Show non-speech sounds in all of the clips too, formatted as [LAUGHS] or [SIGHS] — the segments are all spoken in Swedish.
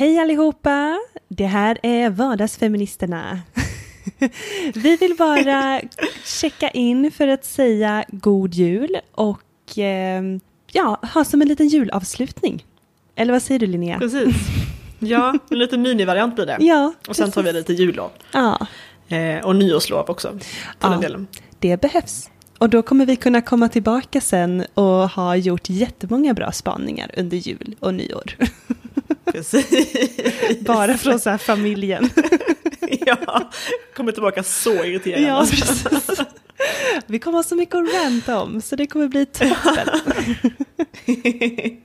Hej allihopa! Det här är Vardagsfeministerna. [LAUGHS] Vi vill bara checka in för att säga god jul och eh, ja, ha som en liten julavslutning. Eller vad säger du Linnea? Precis. Ja, en liten minivariant blir det. Ja, och sen tar vi lite jullov. Ja, Eh, och nyårslov också. På Ja. delen. det behövs. Och då kommer vi kunna komma tillbaka sen och ha gjort jättemånga bra spaningar under jul och nyår. [LAUGHS] Precis. Bara från så här familjen. [LAUGHS] ja, kommer tillbaka så irriterande. Ja, precis. Vi kommer ha så mycket att ranta om, så det kommer bli toppen. [LAUGHS]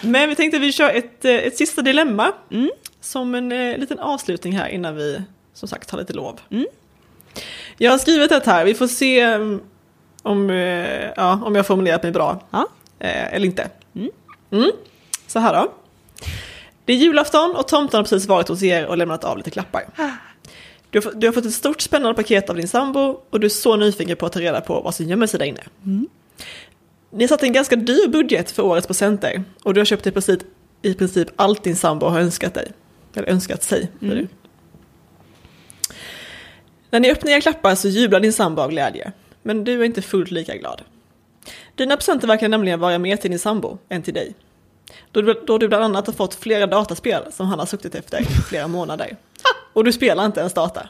Men vi tänkte att vi kör ett, eh, ett sista dilemma. Mm. Som en eh, liten avslutning här innan vi som sagt tar lite lov. Mm. Jag har skrivit ett här, vi får se mm, om, eh, ja, om jag formulerat mig bra. Ja. Eh, eller inte. Mm. Mm. Så här då. Det är julafton och tomten har precis varit hos er och lämnat av lite klappar. [SIGHS] Du har, fått- du har fått ett stort spännande paket av din sambo och du är så nyfiken på att ta reda på vad som gömmer sig där inne. Ni har satt en ganska dyr budget för årets presenter och du har köpt i princip, i princip allt din sambo har önskat dig. Eller önskat sig. det. När ni öppnar era klappar så jublar din sambo av glädje. Men du är inte fullt lika glad. Dina presenter verkar nämligen vara mer till din sambo än till dig. Då då du bland annat har fått flera dataspel som han har suttit efter i flera månader. Och du spelar inte ens data.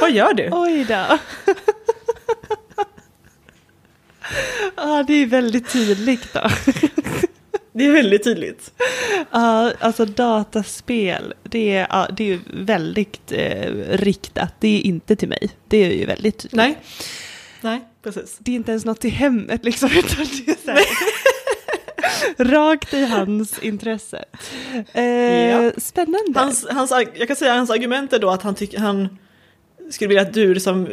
Vad gör du? Oj då. Ja, det är väldigt tydligt då. Det är väldigt tydligt. Ja, alltså dataspel, det är, ja, det är väldigt eh, riktat. Det är inte till mig. Det är ju väldigt tydligt. Nej. Nej, precis. Det är inte ens något till hemmet liksom, utan det är så här, rakt i hans intresse. Eh, Ja. Spännande. Hans, hans, jag kan säga hans argument är då att han tycker han skulle vilja att du liksom,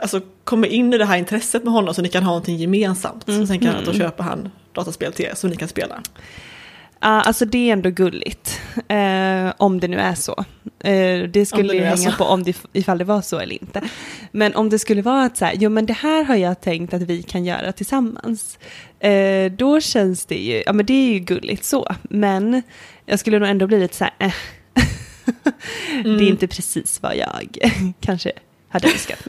alltså, kommer in i det här intresset med honom så ni kan ha någonting gemensamt. Så tänker han att då köper han dataspel till er som ni kan spela. Alltså det är ändå gulligt. Eh, om det nu är så. Eh, det skulle är hänga på om det, ifall det var så eller inte. Men om det skulle vara att så här, jo men det här har jag tänkt att vi kan göra tillsammans. Eh, då känns det ju, ja men det är ju gulligt så. Men jag skulle nog ändå bli lite så här, eh. Mm. [LAUGHS] Det är inte precis vad jag [LAUGHS] kanske hade önskat.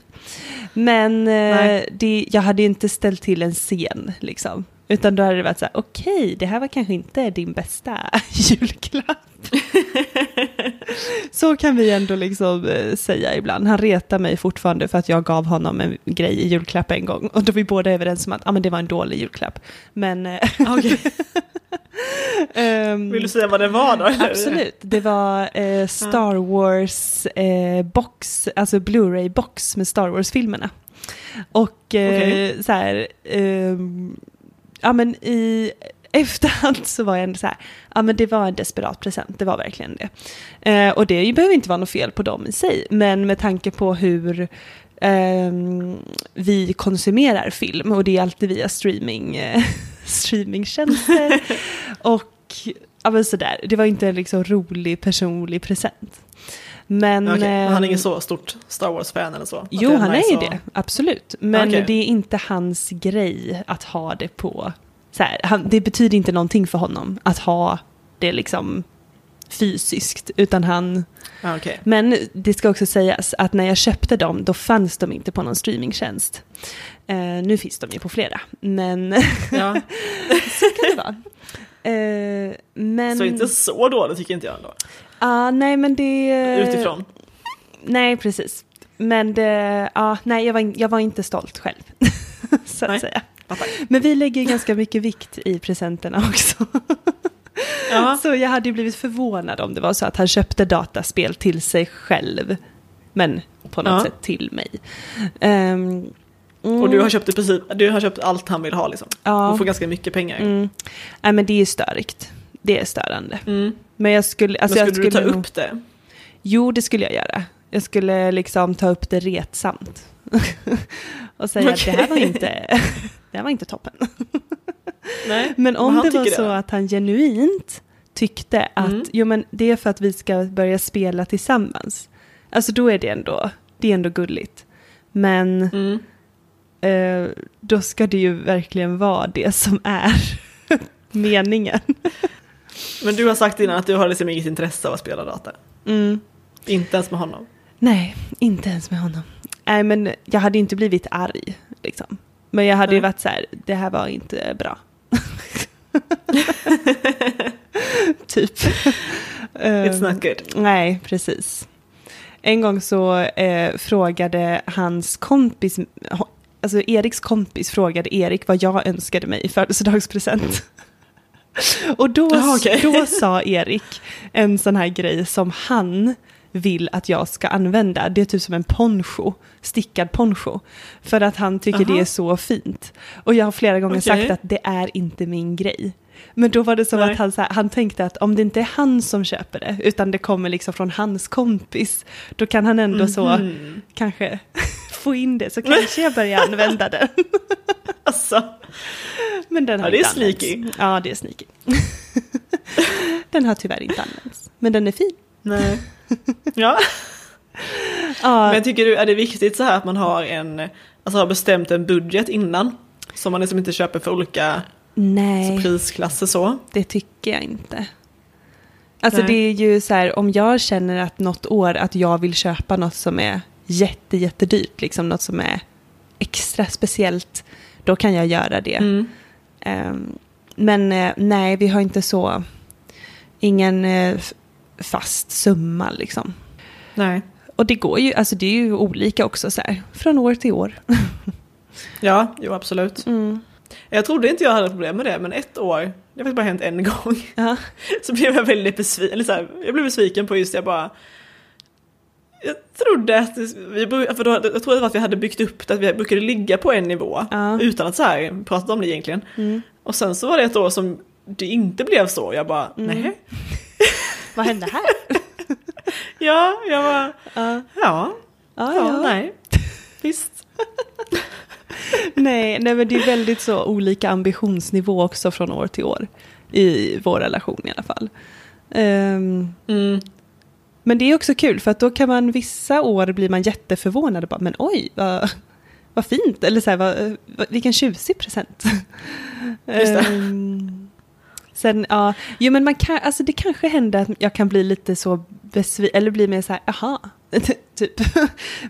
Men eh, det, jag hade ju inte ställt till en scen liksom. Utan då hade det varit så här, okej, det här var kanske inte din bästa [LAUGHS] julklapp. så kan vi ändå liksom eh, säga ibland. Han retar mig fortfarande för att jag gav honom en grej i julklapp en gång. Och då vi båda överens om att ah, men det var en dålig julklapp. Men... [LAUGHS] ehm, Vill du säga vad det var då? eller? Absolut, det var eh, Star Wars eh, box, alltså Blu-ray box med Star Wars-filmerna. Och eh, Okej. så här, ehm, ja men i efterhand så var jag ändå så här, ja men det var en desperat present, det var verkligen det. Eh, och det behöver inte vara något fel på dem i sig, men med tanke på hur ehm, vi konsumerar film och det är alltid via streaming, eh, [LAUGHS] streamingtjänster. [LAUGHS] och ja, men sådär, det var inte en liksom rolig personlig present. Men, Okej, men han är ingen ehm, så stort Star Wars-fan eller så? Jo, han är ju att- det, absolut. Men Okej. det är inte hans grej att ha det på... Så här, han, det betyder inte någonting för honom att ha det liksom fysiskt, utan han... Okej. Men det ska också sägas att när jag köpte dem, då fanns de inte på någon streamingtjänst. Eh, nu finns de ju på flera, men Ja, [LAUGHS] så kan det vara. Eh, men... så inte så dåligt tycker inte jag ändå. Ah, nej, men det... Utifrån. Nej, precis. Men det, ja, nej, jag var, jag var inte stolt själv. [LAUGHS] så att Nej. säga. Men vi lägger ju ganska mycket vikt i presenterna också. [LAUGHS] Ja. Så jag hade ju blivit förvånad om det var så att han köpte dataspel till sig själv. Men på något Ja. sätt till mig. Ehm, mm, Och du har köpt i princip, du har köpt allt han vill ha liksom. Ja. Och får ganska mycket pengar. Mm. Nej, men det är störigt. Det är störande. Mm. Men jag skulle... Alltså Men jag skulle du ta upp det? Jo, det skulle jag göra. Jag skulle liksom ta upp det retsamt. [LAUGHS] och säga att det här var inte, [LAUGHS] det här var inte toppen. [LAUGHS] Nej. Men om det var så att han genuint tyckte att Mm. jo, men det är för att vi ska börja spela tillsammans. Alltså då är det ändå, det är ändå gulligt. Men Mm. eh, då ska det ju verkligen vara det som är meningen. Men du har sagt innan att du har liksom inget intresse av att spela data. Mm. Inte ens med honom. Nej, inte ens med honom. Nej, men jag hade inte blivit arg. Liksom. Men jag hade ju Nej. varit så här, det här var inte bra. [LAUGHS] typ. It's Ehm, not good. Nej, precis. En gång så eh, frågade hans kompis, alltså Eriks kompis frågade Erik vad jag önskade mig i födelsedagspresent. [LAUGHS] Och då, Jaha, okej. då [LAUGHS] sa Erik en sån här grej som han vill att jag ska använda. Det är typ som en poncho, stickad poncho. För att han tycker Aha. det är så fint. Och jag har flera gånger Okej. sagt att det är inte min grej. Men då var det som Nej. att han, så här, han tänkte att om det inte är han som köper det, utan det kommer liksom från hans kompis, då kan han ändå så Mhm. kanske få in det, så kanske jag börjar använda den. [LAUGHS] Alltså, Men den har Ja, det är sneaky. Ja, det är sneaky. [LAUGHS] den har tyvärr inte använts, men den är fin. nej. [LAUGHS] Ja, Ja, men tycker du är det viktigt så här att man har en, alltså har bestämt en budget innan? Så man liksom inte köper för olika nej. prisklasser så? Det tycker jag inte. Alltså Nej. det är ju så här, om jag känner att något år att jag vill köpa något som är jätte, jättedyrt, liksom något som är extra speciellt, då kan jag göra det. Mm. Ehm, men eh, nej, vi har inte så, ingen f- fast summa liksom. Nej. Och det går ju, alltså det är ju olika också så här, från år till år. [LAUGHS] Ja, jo absolut. Mm. Jag trodde inte jag hade problem med det, men ett år, det har faktiskt bara hänt en gång, Ja. [LAUGHS] så blev jag väldigt besviken, eller så här, jag blev besviken på just det, jag bara jag trodde att vi, för då, jag trodde att vi hade byggt upp det, att vi brukade ligga på en nivå Ja. utan att så här prata om det egentligen. Mm. Och sen så var det ett år som det inte blev så, jag bara Mm. nej. [LAUGHS] Vad hände här? [LAUGHS] Ja, jag bara Ja, ja, ja, ja, ja. nej. [LAUGHS] Visst. Nej, nej, men det är väldigt så olika ambitionsnivå också från år till år. I vår relation i alla fall. Ehm, Mm. Men det är också kul för att då kan man vissa år blir man jätteförvånad och bara men oj vad, vad fint eller så här, vad, vilken tjusig present. Ehm, sen ja, jo men man kan, alltså det kanske händer att jag kan bli lite så besviken eller bli mer så här jaha, [LAUGHS] typ.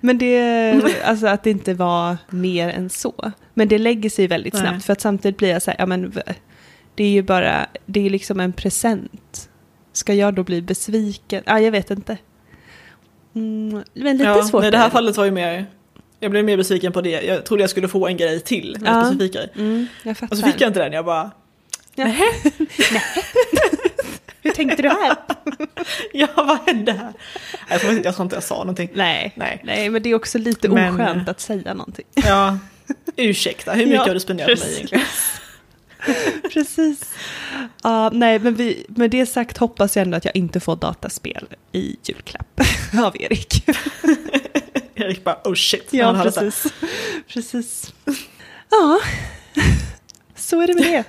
Men det, [LAUGHS] alltså att det inte var mer än så. Men det lägger sig väldigt Nej. snabbt för att samtidigt blir jag så här, ja men det är ju bara, det är liksom en present. Ska jag då bli besviken? Ja, jag vet inte. Mm, men lite ja, svårt. nej, det är här fallet var ju mer, jag blev mer besviken på det. Jag trodde jag skulle få en grej till, en Ja. specifik grej. Mm. Och så fick jag inte den, jag bara, Ja. [LAUGHS] [LAUGHS] Hur tänkte du här? [LAUGHS] ja vad hände här? Jag tror, inte- jag tror inte jag sa någonting. Nej. Nej. Nej, men det är också lite Men- oskönt att säga någonting. Ja, ursäkta, hur mycket Ja, har du spenderat på mig egentligen? Precis. Ja, nej, men vi, med det sagt hoppas jag ändå att jag inte får dataspel i julklapp [LAUGHS] av Erik. [LAUGHS] Erik bara, oh shit. Ja, precis. precis. Ja, så är det med det.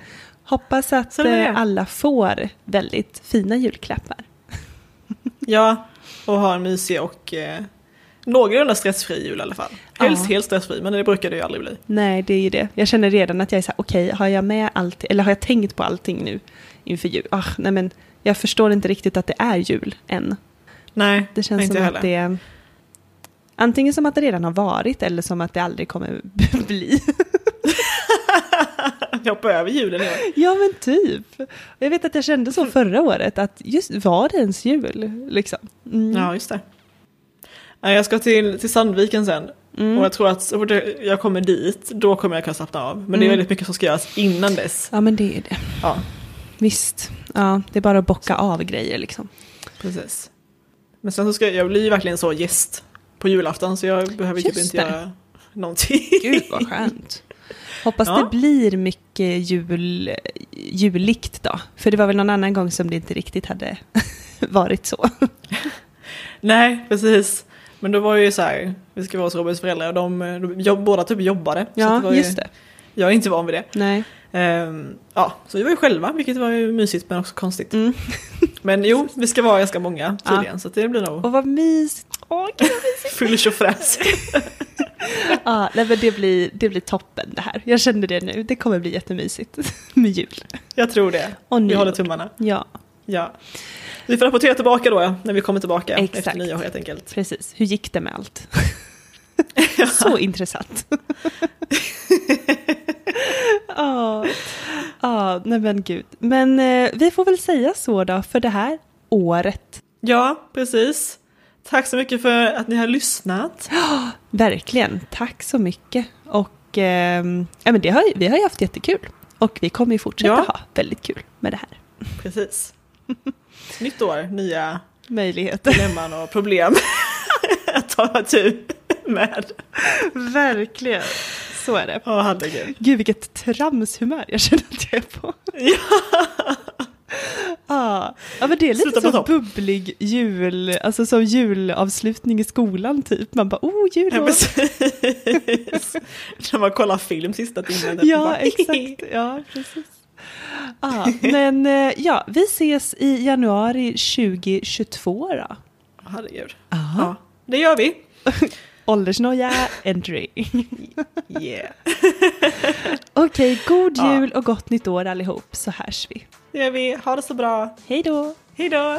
Hoppas att är det eh, alla får väldigt fina julklappar. Ja, och ha en mysig och eh, någorlunda stressfri jul i alla fall. Helst Ja. helt stressfri, men det brukar det ju aldrig bli. Nej, det är ju det. Jag känner redan att jag är så här, okej, har jag med allt, eller har jag tänkt på allting nu inför jul? Ah, nej, men jag förstår inte riktigt att det är jul än. Nej, Det känns inte som heller. att det är antingen som att det redan har varit eller som att det aldrig kommer [LAUGHS] bli. [LAUGHS] Vi hoppar över julen i år. ja, men typ. Jag vet att jag kände så förra året, att just var det ens jul? Liksom. Mm. Ja, just det. Ja, Jag ska till, till Sandviken sen. Mm. Och jag tror att så fort jag kommer dit, då kommer jag kunna slappna av. Men det är Mm. väldigt mycket som ska göras innan dess. Ja, men det är det. Ja, Visst. Ja, det är bara att bocka av grejer liksom. precis. Men sen så ska jag, jag blir ju verkligen så gäst på julafton så jag behöver typ Just inte det. göra någonting. Gud vad skönt. Hoppas Ja. det blir mycket jul, juligt då. För det var väl någon annan gång som det inte riktigt hade [LAUGHS] varit så. Nej, precis. Men då var det ju så här, vi ska vara hos Robins föräldrar och de, de jobb, båda typ jobbade. så att Ja, var ju, just det. Jag är inte van vid det. Nej. Ehm, ja, så vi var ju själva, vilket var ju mysigt men också konstigt. Mm. Men jo, vi ska vara ganska många tydligen, så att det blir nog Och vad mysigt. Åh, gud. full tjofräs. [LAUGHS] Ja, nej, men det blir, det blir toppen det här. Jag kände det nu. Det kommer bli jättemysigt [LAUGHS] med jul. Jag tror det. Och Vi håller tummarna. Ja, Ja. Vi får rapportera tillbaka då, ja, när vi kommer tillbaka Exakt. efter nyår helt enkelt. Precis, hur gick det med allt? [LAUGHS] Så intressant. [LAUGHS] Ja, ja, nej men gud. Men eh, vi får väl säga så då för det här året. Ja, precis. Tack så mycket för att ni har lyssnat. Verkligen, tack så mycket. Och ja, men det har, vi har ju haft jättekul. Och vi kommer ju fortsätta Ja. ha väldigt kul med det här. Precis. [LAUGHS] Nytt år, nya Möjligheter. dilemman och problem [LAUGHS] att ta tur med. Verkligen, så är det. Åh, herregud. Gud vilket tramshumör jag känner att jag är på. [LAUGHS] Ja. Ah. Ja men det är lite Sluta som bubblig jul, alltså som julavslutning i skolan typ. Man bara oh Ja, jullov. precis. [LAUGHS] När man kollar film sista timmen. Ja, bara, exakt. Ja, precis. Ah, men eh, ja, vi ses i januari 2022 då. Herregud. Aha. Ja, det gör vi. [LAUGHS] Åldersnoja, entry. [LAUGHS] Yeah. [LAUGHS] Okej, god Ja. jul och gott nytt år allihop så hörs vi. Det gör vi. Ha det så bra. Hej då! Hej då!